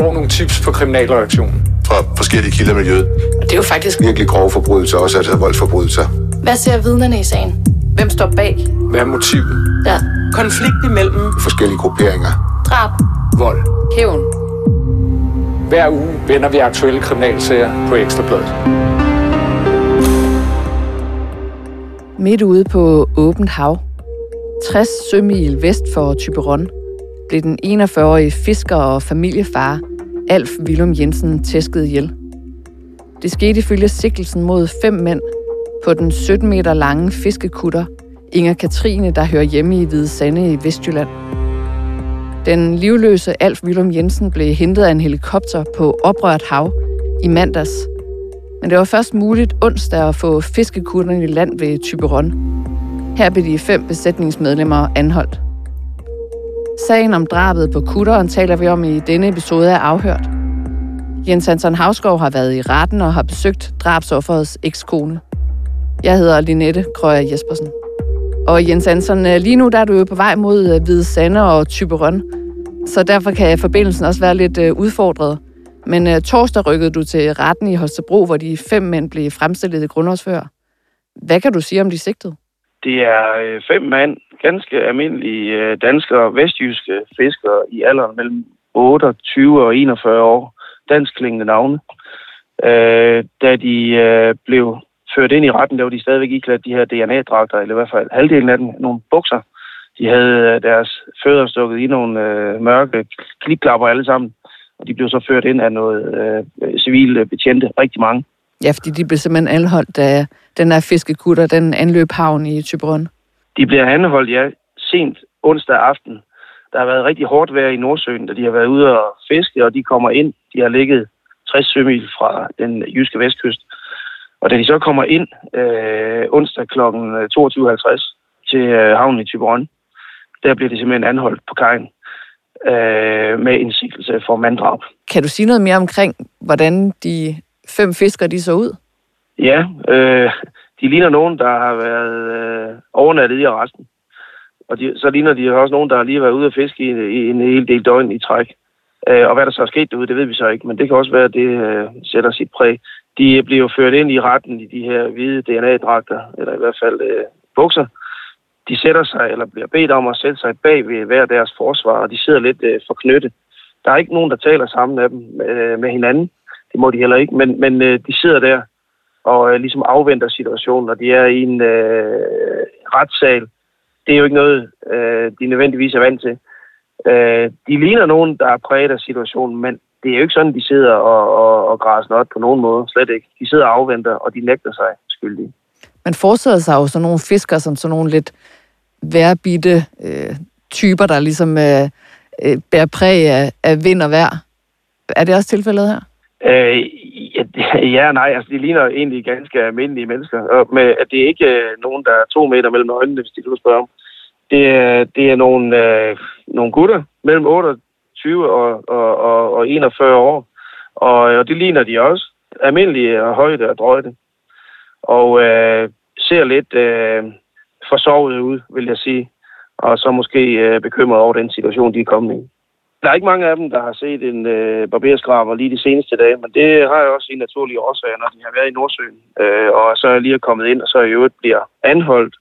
får nogle tips på kriminalreaktionen. Fra forskellige kilder i miljøet. Og det er jo faktisk Virkelig grove forbrydelser, også altså voldsforbrydelser. Hvad ser vidnerne i sagen? Hvem står bag? Hvad er motivet? Ja. Konflikt imellem Forskellige grupperinger. Drab. Vold. Hævn. Hver uge vender vi aktuelle kriminalsager på Ekstrabladet. Midt ude på åbent hav, 60 sømil vest for Typeron, blev den 41-årige fisker og familiefar Alf Willum Jensen tæskede ihjel. Det skete ifølge sigtelsen mod fem mænd på den 17 meter lange fiskekutter Inger Katrine, der hører hjemme i Hvide Sande i Vestjylland. Den livløse Alf Willum Jensen blev hentet af en helikopter på oprørt hav i mandags. Men det var først muligt onsdag at få fiskekutterne i land ved Typeron. Her blev de fem besætningsmedlemmer anholdt. Sagen om drabet på kutteren taler vi om i denne episode af Afhørt. Jens Hansen Havskov har været i retten og har besøgt drabsofferets ekskone. Jeg hedder Linette Krøger Jespersen. Og Jens Hansen, øh, lige nu der er du jo på vej mod øh, Hvide Sande og Typerøn, så derfor kan forbindelsen også være lidt øh, udfordret. Men torsdag rykkede du til retten i Holstebro, hvor de fem mænd blev fremstillet i grundlovsfører. Hvad kan du sige om de sigtede? Det er øh, fem mand, ganske almindelige øh, danskere, vestjyske fiskere i alderen mellem 28 og 41 år. Danskklingende navne. Øh, da de øh, blev ført ind i retten, der var de stadigvæk iklædt de her DNA-dragter, eller i hvert fald halvdelen af dem, nogle bukser. De havde øh, deres fødder stukket i nogle øh, mørke klipklapper alle sammen, og de blev så ført ind af noget øh, civile betjente, rigtig mange. Ja, fordi de blev simpelthen anholdt, da den her fiskekutter, den anløb havn i Typerøn. De bliver anholdt, ja, sent onsdag aften. Der har været rigtig hårdt vejr i Nordsøen, da de har været ude og fiske, og de kommer ind. De har ligget 60 sømil fra den jyske vestkyst. Og da de så kommer ind øh, onsdag kl. 22.50 til øh, havnen i Typerøn, der bliver de simpelthen anholdt på kajen øh, med en sigtelse for manddrab. Kan du sige noget mere omkring, hvordan de fem fiskere de så ud? Ja, øh, de ligner nogen, der har været øh, overnattet i resten. Og de, så ligner de også nogen, der har lige været ude at fiske i, i en hel del døgn i træk. Øh, og hvad der så er sket derude, det ved vi så ikke, men det kan også være, at det øh, sætter sit præg. De bliver ført ind i retten i de her hvide DNA-dragter, eller i hvert fald øh, bukser. De sætter sig, eller bliver bedt om at sætte sig bag ved hver deres forsvar, og de sidder lidt øh, forknyttet. Der er ikke nogen, der taler sammen af dem øh, med hinanden. Det må de heller ikke, men, men øh, de sidder der og øh, ligesom afventer situationen, og de er i en øh, retssal. Det er jo ikke noget, øh, de nødvendigvis er vant til. Øh, de ligner nogen, der er præget af situationen, men det er jo ikke sådan, de sidder og, og, og græser noget på nogen måde. Slet ikke. De sidder og afventer, og de nægter sig skyldige. Man forestiller sig jo sådan nogle fiskere som sådan nogle lidt værbitte øh, typer, der ligesom øh, øh, bærer præg af, af vind og vejr. Er det også tilfældet her? Øh, ja og nej, altså de ligner egentlig ganske almindelige mennesker. Og med, at det er ikke øh, nogen, der er to meter mellem øjnene, hvis de du spørger om. Det er, det er nogle, øh, nogle gutter mellem 28 og, og, og, og 41 år. Og, og det ligner de også. Almindelige og højde og drøjde. Og øh, ser lidt øh, forsovet ud, vil jeg sige. Og så måske øh, bekymret over den situation, de er kommet i. Der er ikke mange af dem, der har set en øh, barberskraber lige de seneste dage, men det har jeg også i naturlige årsager, når de har været i Nordsøen. Øh, og så er jeg lige kommet ind, og så i øvrigt bliver anholdt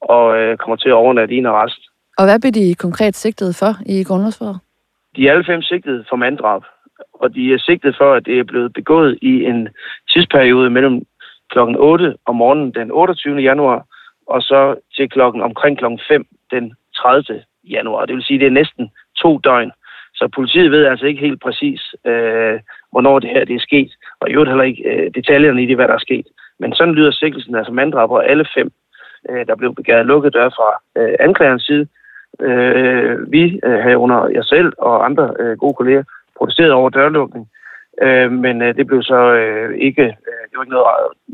og øh, kommer til at overnatte i en arrest. Og hvad blev de konkret sigtet for i grundlovsforholdet? De er alle fem sigtet for manddrab, og de er sigtet for, at det er blevet begået i en tidsperiode mellem klokken 8 om morgenen den 28. januar, og så til klokken omkring klokken 5 den 30. januar. Det vil sige, at det er næsten to døgn. Så politiet ved altså ikke helt præcis, øh, hvornår det her det er sket, og i øvrigt heller ikke øh, detaljerne i det, hvad der er sket. Men sådan lyder sikkelsen, altså manddrab og alle fem, øh, der blev begæret lukket dør fra øh, anklagerens side. Øh, vi øh, herunder jeg selv og andre øh, gode kolleger protesterede over dørlukning, øh, men øh, det blev så øh, ikke, øh, det var ikke noget,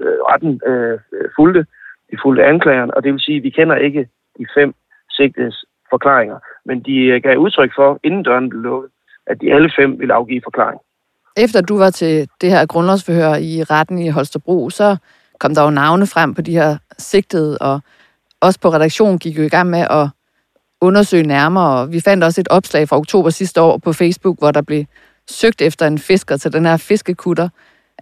øh, retten øh, øh fulgte. De fulgte anklageren, og det vil sige, at vi kender ikke de fem sigtedes forklaringer. Men de øh, gav udtryk for, inden døren blev lukket, at de alle fem ville afgive forklaring. Efter du var til det her grundlovsforhør i retten i Holstebro, så kom der jo navne frem på de her sigtede, og også på redaktionen gik jo i gang med at undersøge nærmere, og vi fandt også et opslag fra oktober sidste år på Facebook, hvor der blev søgt efter en fisker til den her fiskekutter.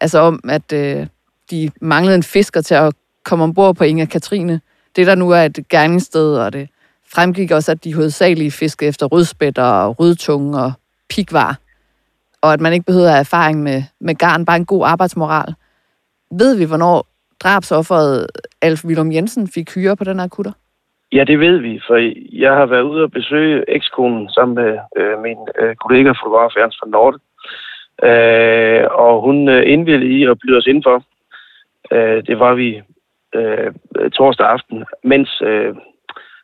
Altså om, at øh, de manglede en fisker til at komme ombord på Inger Katrine. Det der nu er et gerningssted, og det fremgik også, at de hovedsagelige fiske efter rødspætter og rødtunge og pikvar. Og at man ikke behøver at have erfaring med, med garn, bare en god arbejdsmoral. Ved vi, hvornår drabsofferet Alf Willum Jensen fik hyre på den her kutter? Ja, det ved vi, for jeg har været ude og besøge ekskonen sammen med øh, min øh, kollega, fotograf Ernst van Norde. Øh, og hun øh, indvilligede i at byde os indenfor. Øh, det var vi øh, torsdag aften, mens øh,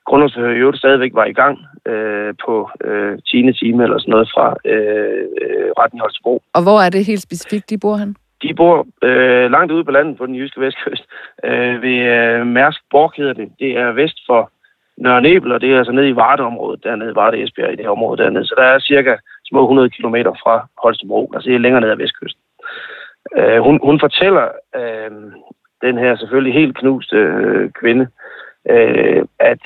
grundlovsforhør i øvrigt stadigvæk var i gang øh, på øh, 10. time eller sådan noget fra øh, øh, retten i Holstebro. Og hvor er det helt specifikt, de bor han? De bor øh, langt ude på landet på den jyske vestkyst. Øh, ved øh, Mærsk Borg hedder det. Det er vest for Nørre Nebel, og det er altså nede i Varde-området, dernede i Varde Esbjerg, i det område dernede. Så der er cirka små 100 km fra Holstebro, altså det er længere ned ad vestkysten. Øh, hun, hun fortæller øh, den her selvfølgelig helt knuste øh, kvinde, øh, at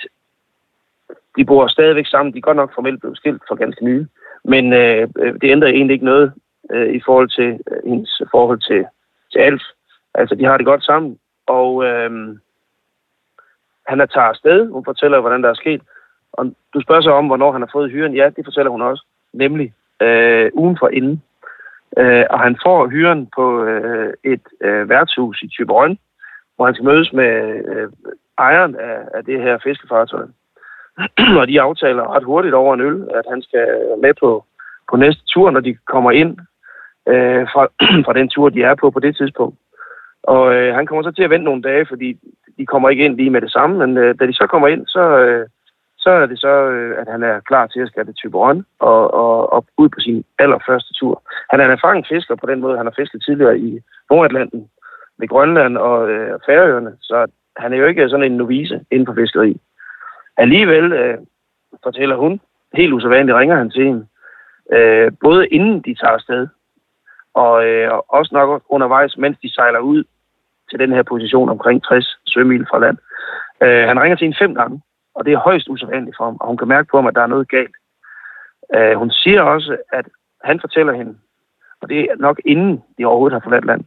de bor stadigvæk sammen. De er godt nok formelt blevet skilt for ganske nye, men øh, øh, det ændrer egentlig ikke noget øh, i forhold til øh, hendes forhold til, til Alf. Altså, de har det godt sammen, og øh, han er taget afsted. Hun fortæller, hvordan der er sket. Og du spørger så om, hvornår han har fået hyren. Ja, det fortæller hun også. Nemlig øh, ugen for inden. Øh, og han får hyren på øh, et øh, værtshus i Tyberøn, hvor han skal mødes med øh, ejeren af, af det her fiskefartøj. og de aftaler ret hurtigt over en øl, at han skal med på, på næste tur, når de kommer ind øh, fra, fra den tur, de er på på det tidspunkt. Og øh, han kommer så til at vente nogle dage, fordi de kommer ikke ind lige med det samme, men øh, da de så kommer ind, så, øh, så er det så, øh, at han er klar til at skabe type Tyberon og, og, og ud på sin allerførste tur. Han er en erfaren fisker på den måde, han har fisket tidligere i Nordatlanten, ved Grønland og øh, Færøerne, så han er jo ikke sådan en novice inden for fiskeri. Alligevel øh, fortæller hun, helt usædvanligt ringer han til hende, øh, både inden de tager afsted, og, øh, og også nok undervejs, mens de sejler ud til den her position omkring 60 sømil fra land. Øh, han ringer til hende fem gange, og det er højst usædvanligt for ham, og hun kan mærke på ham, at der er noget galt. Øh, hun siger også, at han fortæller hende, og det er nok inden de overhovedet har forladt land,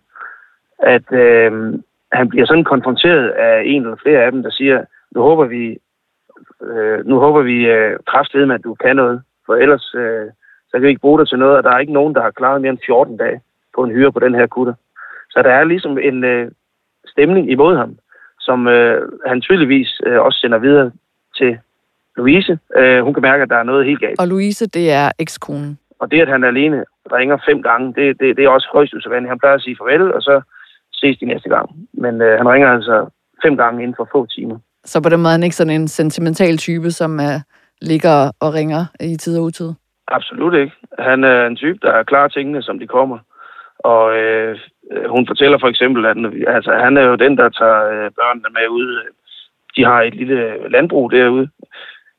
at øh, han bliver sådan konfronteret af en eller flere af dem, der siger, nu håber vi, øh, nu håber vi øh, med, at du kan noget, for ellers øh, så kan vi ikke bruge det til noget, og der er ikke nogen, der har klaret mere end 14 dage på en hyre på den her kutter. Så der er ligesom en øh, stemning imod ham, som øh, han tydeligvis øh, også sender videre til Louise. Øh, hun kan mærke, at der er noget helt galt. Og Louise, det er ekskonen. Og det, at han alene ringer fem gange, det, det, det er også højst usædvanligt. Han plejer at sige farvel, og så ses de næste gang. Men øh, han ringer altså fem gange inden for få timer. Så på den måde er han ikke sådan en sentimental type, som er, ligger og ringer i tid og utid? Absolut ikke. Han er en type, der er klar tingene, som de kommer. Og øh, hun fortæller for eksempel, at altså, han er jo den, der tager øh, børnene med ud. De har et lille landbrug derude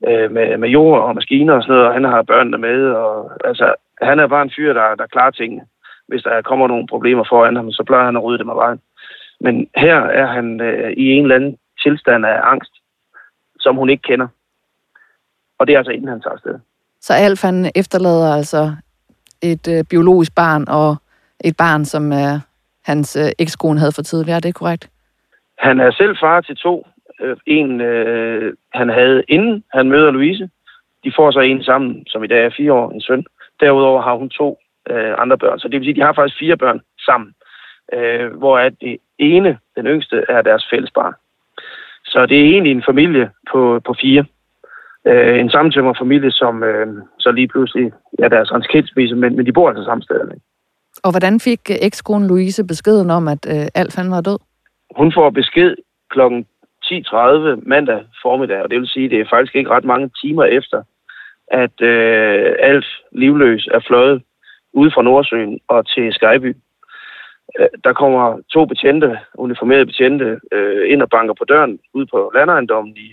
øh, med, med jord og maskiner og sådan noget, og han har børnene med. Og, altså, han er bare en fyr, der, der klarer tingene. Hvis der kommer nogle problemer foran ham, så plejer han at rydde dem af vejen. Men her er han øh, i en eller anden tilstand af angst, som hun ikke kender. Og det er altså inden han tager afsted. Så Alf han efterlader altså et øh, biologisk barn og et barn, som øh, hans øh, ekskone havde for tidligere. Er det korrekt? Han er selv far til to. Øh, en, øh, han havde inden han møder Louise. De får så en sammen, som i dag er fire år, en søn. Derudover har hun to øh, andre børn. Så det vil sige, at de har faktisk fire børn sammen. Øh, hvor at det ene, den yngste, er deres fælles barn. Så det er egentlig en familie på, på fire øh, en samtømmerfamilie, som øh, så lige pludselig ja, deres hans skilsmisse, men, men de bor altså samme sted. Ikke? Og hvordan fik øh, ekskonen Louise beskeden om, at øh, Alf han var død? Hun får besked kl. 10.30 mandag formiddag, og det vil sige, at det er faktisk ikke ret mange timer efter, at øh, Alf livløs er fløjet ude fra Nordsøen og til Skyby. Øh, der kommer to betjente, uniformerede betjente, øh, ind og banker på døren ude på landejendommen i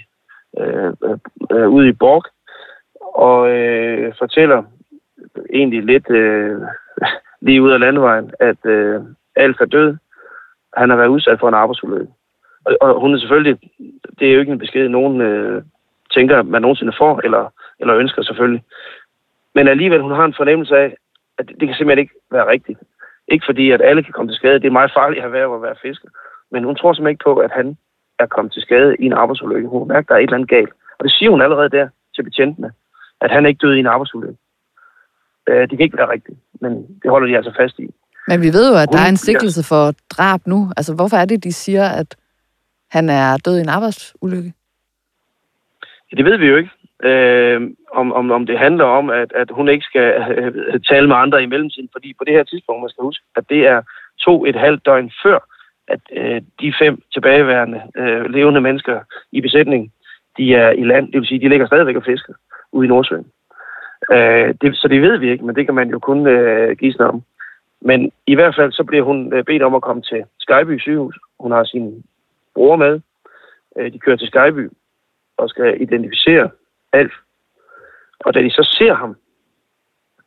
øh, øh, øh ude i Borg, og øh, fortæller egentlig lidt øh, lige ud af landevejen, at øh, Alf er død. Han har været udsat for en arbejdsulykke. Og, og hun er selvfølgelig, det er jo ikke en besked, nogen øh, tænker, man nogensinde får, eller, eller ønsker selvfølgelig. Men alligevel, hun har en fornemmelse af, at det, det kan simpelthen ikke være rigtigt. Ikke fordi, at alle kan komme til skade. Det er meget farligt at være at være fisker. Men hun tror simpelthen ikke på, at han er kommet til skade i en arbejdsulykke. Hun mærker, at der er et eller andet galt. Og det siger hun allerede der til betjentene, at han ikke døde i en arbejdsulykke. Øh, det kan ikke være rigtigt, men det holder de altså fast i. Men vi ved jo, at der er en Hun- sigtelse for drab nu. Altså, hvorfor er det, de siger, at han er død i en arbejdsulykke? Ja, Det ved vi jo ikke. Øh, om, om, om det handler om, at, at hun ikke skal øh, tale med andre i mellemtiden, fordi på det her tidspunkt, man skal huske, at det er to et halvt døgn før, at øh, de fem tilbageværende øh, levende mennesker i besætningen, de er i land. Det vil sige, de ligger stadigvæk og fisker ude i Nordsøen. Øh, det, så det ved vi ikke, men det kan man jo kun øh, gisne om. Men i hvert fald så bliver hun øh, bedt om at komme til Skyby sygehus. Hun har sin bror med. Øh, de kører til Skyby og skal identificere Alf. Og da de så ser ham,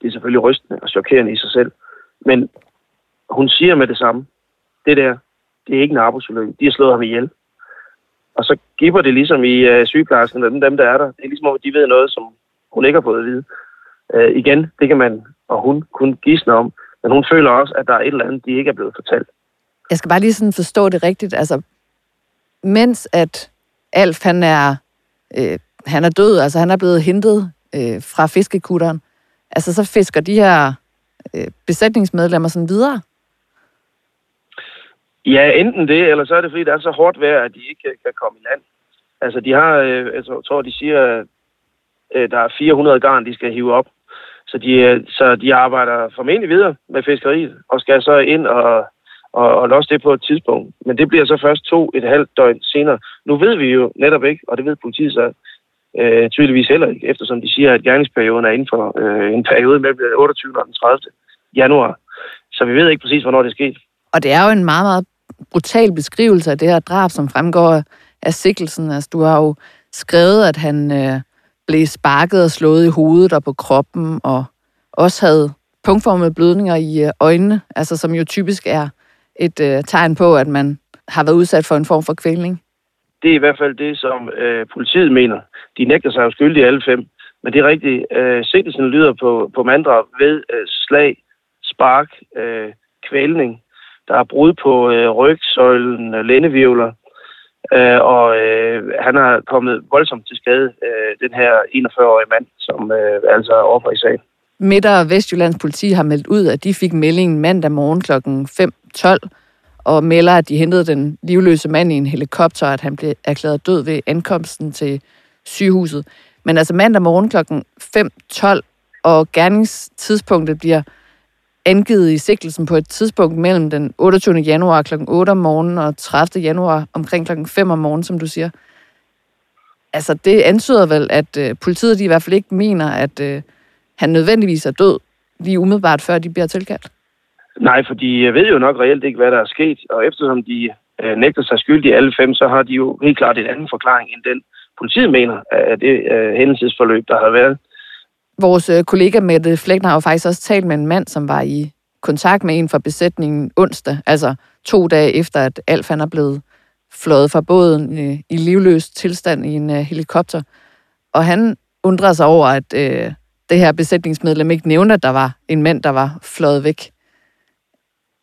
det er selvfølgelig rystende og chokerende i sig selv, men hun siger med det samme, det der, det er ikke en arbejdsulykke, de har slået ham ihjel. Og så giver det ligesom i øh, sygeplejersken, dem, dem der er der, det er ligesom, at de ved noget, som hun ikke har fået at vide. Øh, igen, det kan man og hun kun gisne om, men hun føler også, at der er et eller andet, de ikke er blevet fortalt. Jeg skal bare lige sådan forstå det rigtigt. Altså, mens at Alf, han er, øh, han er død, altså han er blevet hentet øh, fra fiskekutteren, altså så fisker de her øh, besætningsmedlemmer sådan videre. Ja, enten det, eller så er det, fordi det er så hårdt vejr, at de ikke øh, kan komme i land. Altså, de har, øh, altså, jeg tror- de siger, øh, der er 400 garn, de skal hive op. Så de, øh, så de arbejder formentlig videre med fiskeriet, og skal så ind og, og, og losse det på et tidspunkt. Men det bliver så først to et halvt døgn senere. Nu ved vi jo netop ikke, og det ved politiet så øh, tydeligvis heller ikke, eftersom de siger, at gerningsperioden er inden for øh, en periode mellem den 28. og den 30. januar. Så vi ved ikke præcis, hvornår det er sket. Og det er jo en meget, meget brutal beskrivelse af det her drab, som fremgår af sikkelsen. Altså, du har jo skrevet, at han øh, blev sparket og slået i hovedet og på kroppen, og også havde punktformede blødninger i øh, øjnene, altså som jo typisk er et øh, tegn på, at man har været udsat for en form for kvælning. Det er i hvert fald det, som øh, politiet mener. De nægter sig jo skyldige alle fem. Men det er rigtigt. Øh, sigtelsen lyder på, på manddrab ved øh, slag, spark, øh, kvælning. Der er brud på øh, rygsøjlen, øh, lændevirvler. Øh, og øh, han har kommet voldsomt til skade, øh, den her 41-årige mand, som øh, altså er offer i sagen. Midt- og Vestjyllands politi har meldt ud, at de fik meldingen mandag morgen kl. 5.12, og melder, at de hentede den livløse mand i en helikopter, og at han blev erklæret død ved ankomsten til sygehuset. Men altså mandag morgen kl. 5.12, og gerningstidspunktet bliver angivet i sigtelsen på et tidspunkt mellem den 28. januar kl. 8 om morgenen og 30. januar omkring kl. 5 om morgenen, som du siger. Altså, det antyder vel, at øh, politiet de i hvert fald ikke mener, at øh, han nødvendigvis er død lige umiddelbart før de bliver tilkaldt. Nej, for de ved jo nok reelt ikke, hvad der er sket. Og eftersom de øh, nægter sig skyldige alle fem, så har de jo helt klart en anden forklaring end den, politiet mener af det øh, hændelsesforløb, der har været. Vores øh, kollega Mette Flækner har jo faktisk også talt med en mand, som var i kontakt med en fra besætningen onsdag, altså to dage efter, at Alf han er blevet fløjet fra båden øh, i livløs tilstand i en øh, helikopter. Og han undrer sig over, at øh, det her besætningsmedlem ikke nævner, at der var en mand, der var fløjet væk.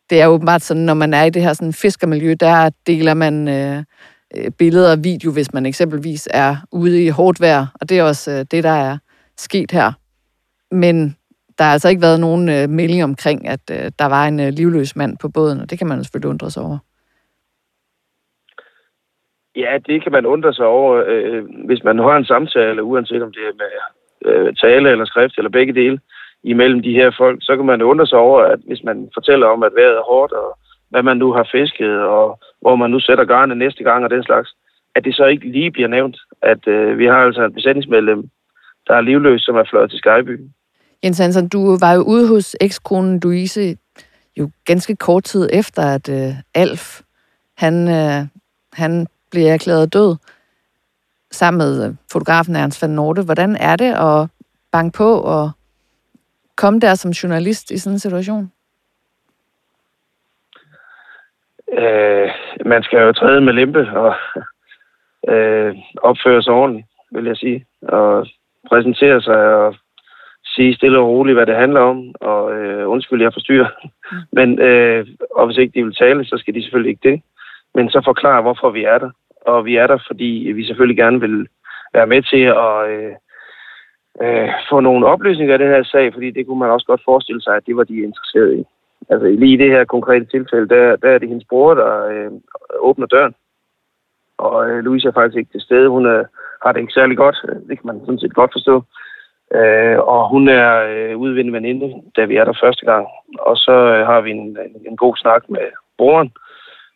Det er åbenbart sådan, når man er i det her sådan fiskermiljø, der deler man øh, øh, billeder og video, hvis man eksempelvis er ude i hårdt vejr, og det er også øh, det, der er sket her. Men der har altså ikke været nogen øh, melding omkring, at øh, der var en øh, livløs mand på båden, og det kan man jo selvfølgelig undre sig over. Ja, det kan man undre sig over, øh, øh, hvis man har en samtale, uanset om det er med øh, tale eller skrift eller begge dele, imellem de her folk, så kan man undre sig over, at hvis man fortæller om, at vejret er hårdt, og hvad man nu har fisket, og hvor man nu sætter garnet næste gang og den slags, at det så ikke lige bliver nævnt, at øh, vi har altså et besætningsmedlem, der er livløs, som er fløjet til Skyby. Jens Hansen, du var jo ude hos ekskonen Louise jo ganske kort tid efter, at øh, Alf, han, øh, han blev erklæret død sammen med øh, fotografen Ernst van Norte. Hvordan er det at banke på og komme der som journalist i sådan en situation? Øh, man skal jo træde med limpe og øh, opføre sig ordentligt, vil jeg sige. Og præsentere sig og sige stille og roligt, hvad det handler om, og øh, undskyld, jeg forstyrrer. Mm. Men, øh, og hvis ikke de vil tale, så skal de selvfølgelig ikke det. Men så forklare, hvorfor vi er der. Og vi er der, fordi vi selvfølgelig gerne vil være med til at øh, øh, få nogle oplysninger af den her sag, fordi det kunne man også godt forestille sig, at det var de interesserede i. Altså lige i det her konkrete tilfælde, der, der er det hendes bror, der øh, åbner døren. Og øh, Louise er faktisk ikke til stede. Hun er, har det ikke særlig godt. Det kan man sådan set godt forstå. Øh, og hun er øh, udvindet veninde, da vi er der første gang. Og så øh, har vi en, en, en god snak med broren.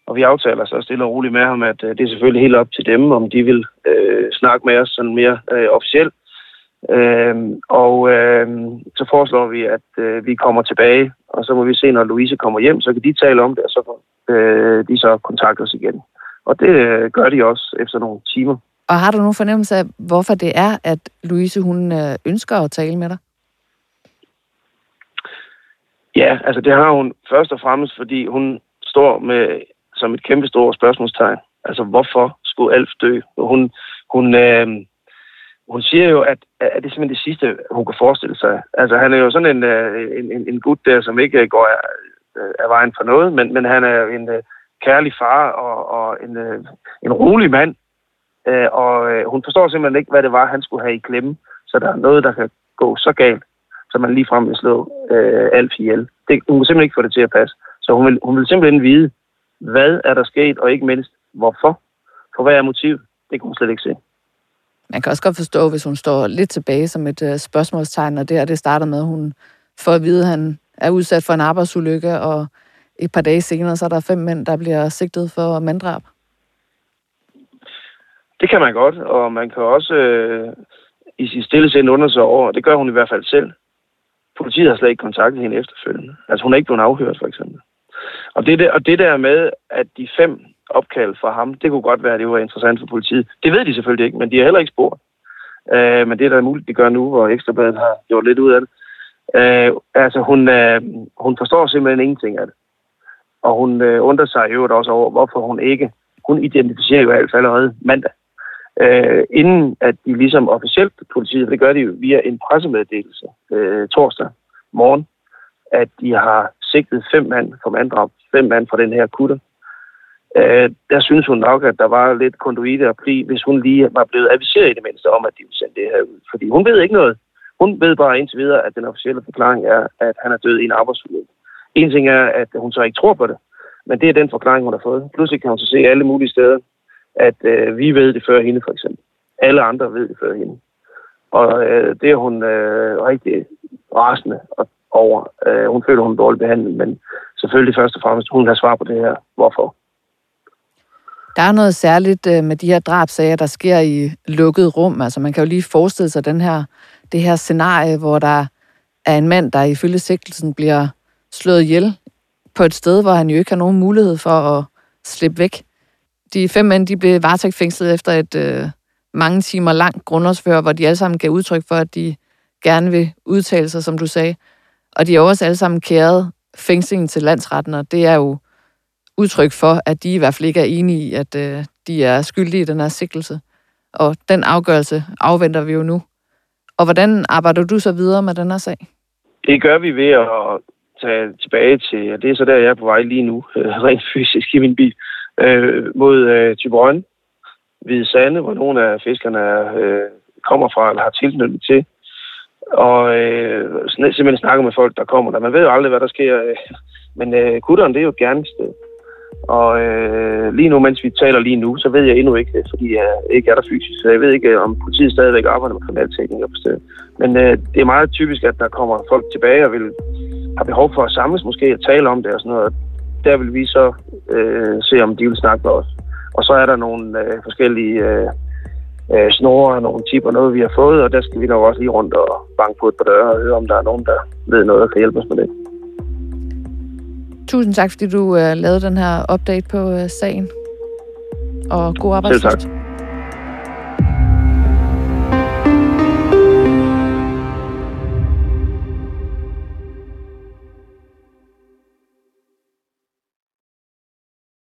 Og vi aftaler så stille og roligt med ham, at øh, det er selvfølgelig helt op til dem, om de vil øh, snakke med os sådan mere øh, officielt. Øh, og øh, så foreslår vi, at øh, vi kommer tilbage, og så må vi se, når Louise kommer hjem, så kan de tale om det, og så øh, de så kontakte os igen. Og det øh, gør de også efter nogle timer. Og har du nogen fornemmelse af, hvorfor det er, at Louise hun øh, ønsker at tale med dig? Ja, altså det har hun først og fremmest, fordi hun står med som et kæmpe stort spørgsmålstegn. Altså hvorfor skulle Alf dø? Hun, hun, øh, hun siger jo, at, at det er simpelthen det sidste, hun kan forestille sig. Altså han er jo sådan en, øh, en, en, en gut der, som ikke øh, går af, øh, af vejen for noget, men, men han er en kærlig far og, og en, en rolig mand, og hun forstår simpelthen ikke, hvad det var, han skulle have i klemme. Så der er noget, der kan gå så galt, så man lige frem vil slå øh, Alf ihjel. Det, hun kan simpelthen ikke få det til at passe. Så hun vil, hun vil simpelthen vide, hvad er der sket, og ikke mindst, hvorfor. For hvad er motivet? Det kunne hun slet ikke se. Man kan også godt forstå, hvis hun står lidt tilbage som et øh, spørgsmålstegn, og det her det starter med, at hun får at vide, at han er udsat for en arbejdsulykke, og et par dage senere, så er der fem mænd, der bliver sigtet for manddrab. Det kan man godt, og man kan også øh, i sin stille sind undersøge over, det gør hun i hvert fald selv. Politiet har slet ikke kontaktet hende efterfølgende. Altså hun er ikke blevet afhørt, for eksempel. Og det, der, og det der med, at de fem opkald fra ham, det kunne godt være, at det var interessant for politiet. Det ved de selvfølgelig ikke, men de har heller ikke spurgt. Øh, men det er da muligt, de gør nu, hvor Ekstrabladet har gjort lidt ud af det. Øh, altså hun, øh, hun forstår simpelthen ingenting af det. Og hun øh, undrer sig jo også over, hvorfor hun ikke... Hun identificerer jo i hvert fald allerede mandag øh, inden at de ligesom officielt, politiet, det gør de jo via en pressemeddelelse øh, torsdag morgen, at de har sigtet fem mand for manddrab, fem mand fra den her kutter. Øh, der synes hun nok, at der var lidt konduite og pli, hvis hun lige var blevet adviseret i det mindste om, at de ville sende det her ud. Fordi hun ved ikke noget. Hun ved bare indtil videre, at den officielle forklaring er, at han er død i en arbejdsulykke. En ting er, at hun så ikke tror på det, men det er den forklaring, hun har fået. Pludselig kan hun så se alle mulige steder, at øh, vi ved det før hende, for eksempel. Alle andre ved det før hende. Og øh, det er hun øh, rigtig rasende over. Øh, hun føler, hun er dårligt behandlet, men selvfølgelig først og fremmest, hun har svar på det her. Hvorfor? Der er noget særligt øh, med de her drabsager, der sker i lukket rum. Altså man kan jo lige forestille sig den her, det her scenarie, hvor der er en mand, der ifølge sigtelsen bliver slået ihjel på et sted, hvor han jo ikke har nogen mulighed for at slippe væk. De fem mænd de blev varetægtsfængslet efter et øh, mange timer langt grundlovsfører, hvor de alle sammen gav udtryk for, at de gerne vil udtale sig, som du sagde. Og de har også alle sammen kæret fængslingen til landsretten, og det er jo udtryk for, at de i hvert fald ikke er enige i, at øh, de er skyldige i den her sigtelse. Og den afgørelse afventer vi jo nu. Og hvordan arbejder du så videre med den her sag? Det gør vi ved at tage tilbage til, og det er så der, jeg er på vej lige nu, rent fysisk i min bil øh, mod øh, Tyborøn, Hvide Sande, hvor nogle af fiskerne øh, kommer fra eller har tilknytning til. Og øh, simpelthen snakker med folk, der kommer der. Man ved jo aldrig, hvad der sker. Øh, men øh, kutteren, det er jo et gerningssted. Og øh, lige nu, mens vi taler lige nu, så ved jeg endnu ikke, øh, fordi jeg ikke er der fysisk. Så jeg ved ikke, øh, om politiet stadigvæk arbejder med kriminalteknikere på stedet. Men øh, det er meget typisk, at der kommer folk tilbage og vil har behov for at samles måske og tale om det og sådan noget der vil vi så øh, se, om de vil snakke med os. Og så er der nogle øh, forskellige øh, øh, snore og nogle tipper, noget vi har fået, og der skal vi nok også lige rundt og banke på et par døre og høre, om der er nogen, der ved noget og kan hjælpe os med det. Tusind tak, fordi du øh, lavede den her update på øh, sagen. Og god arbejdsdag.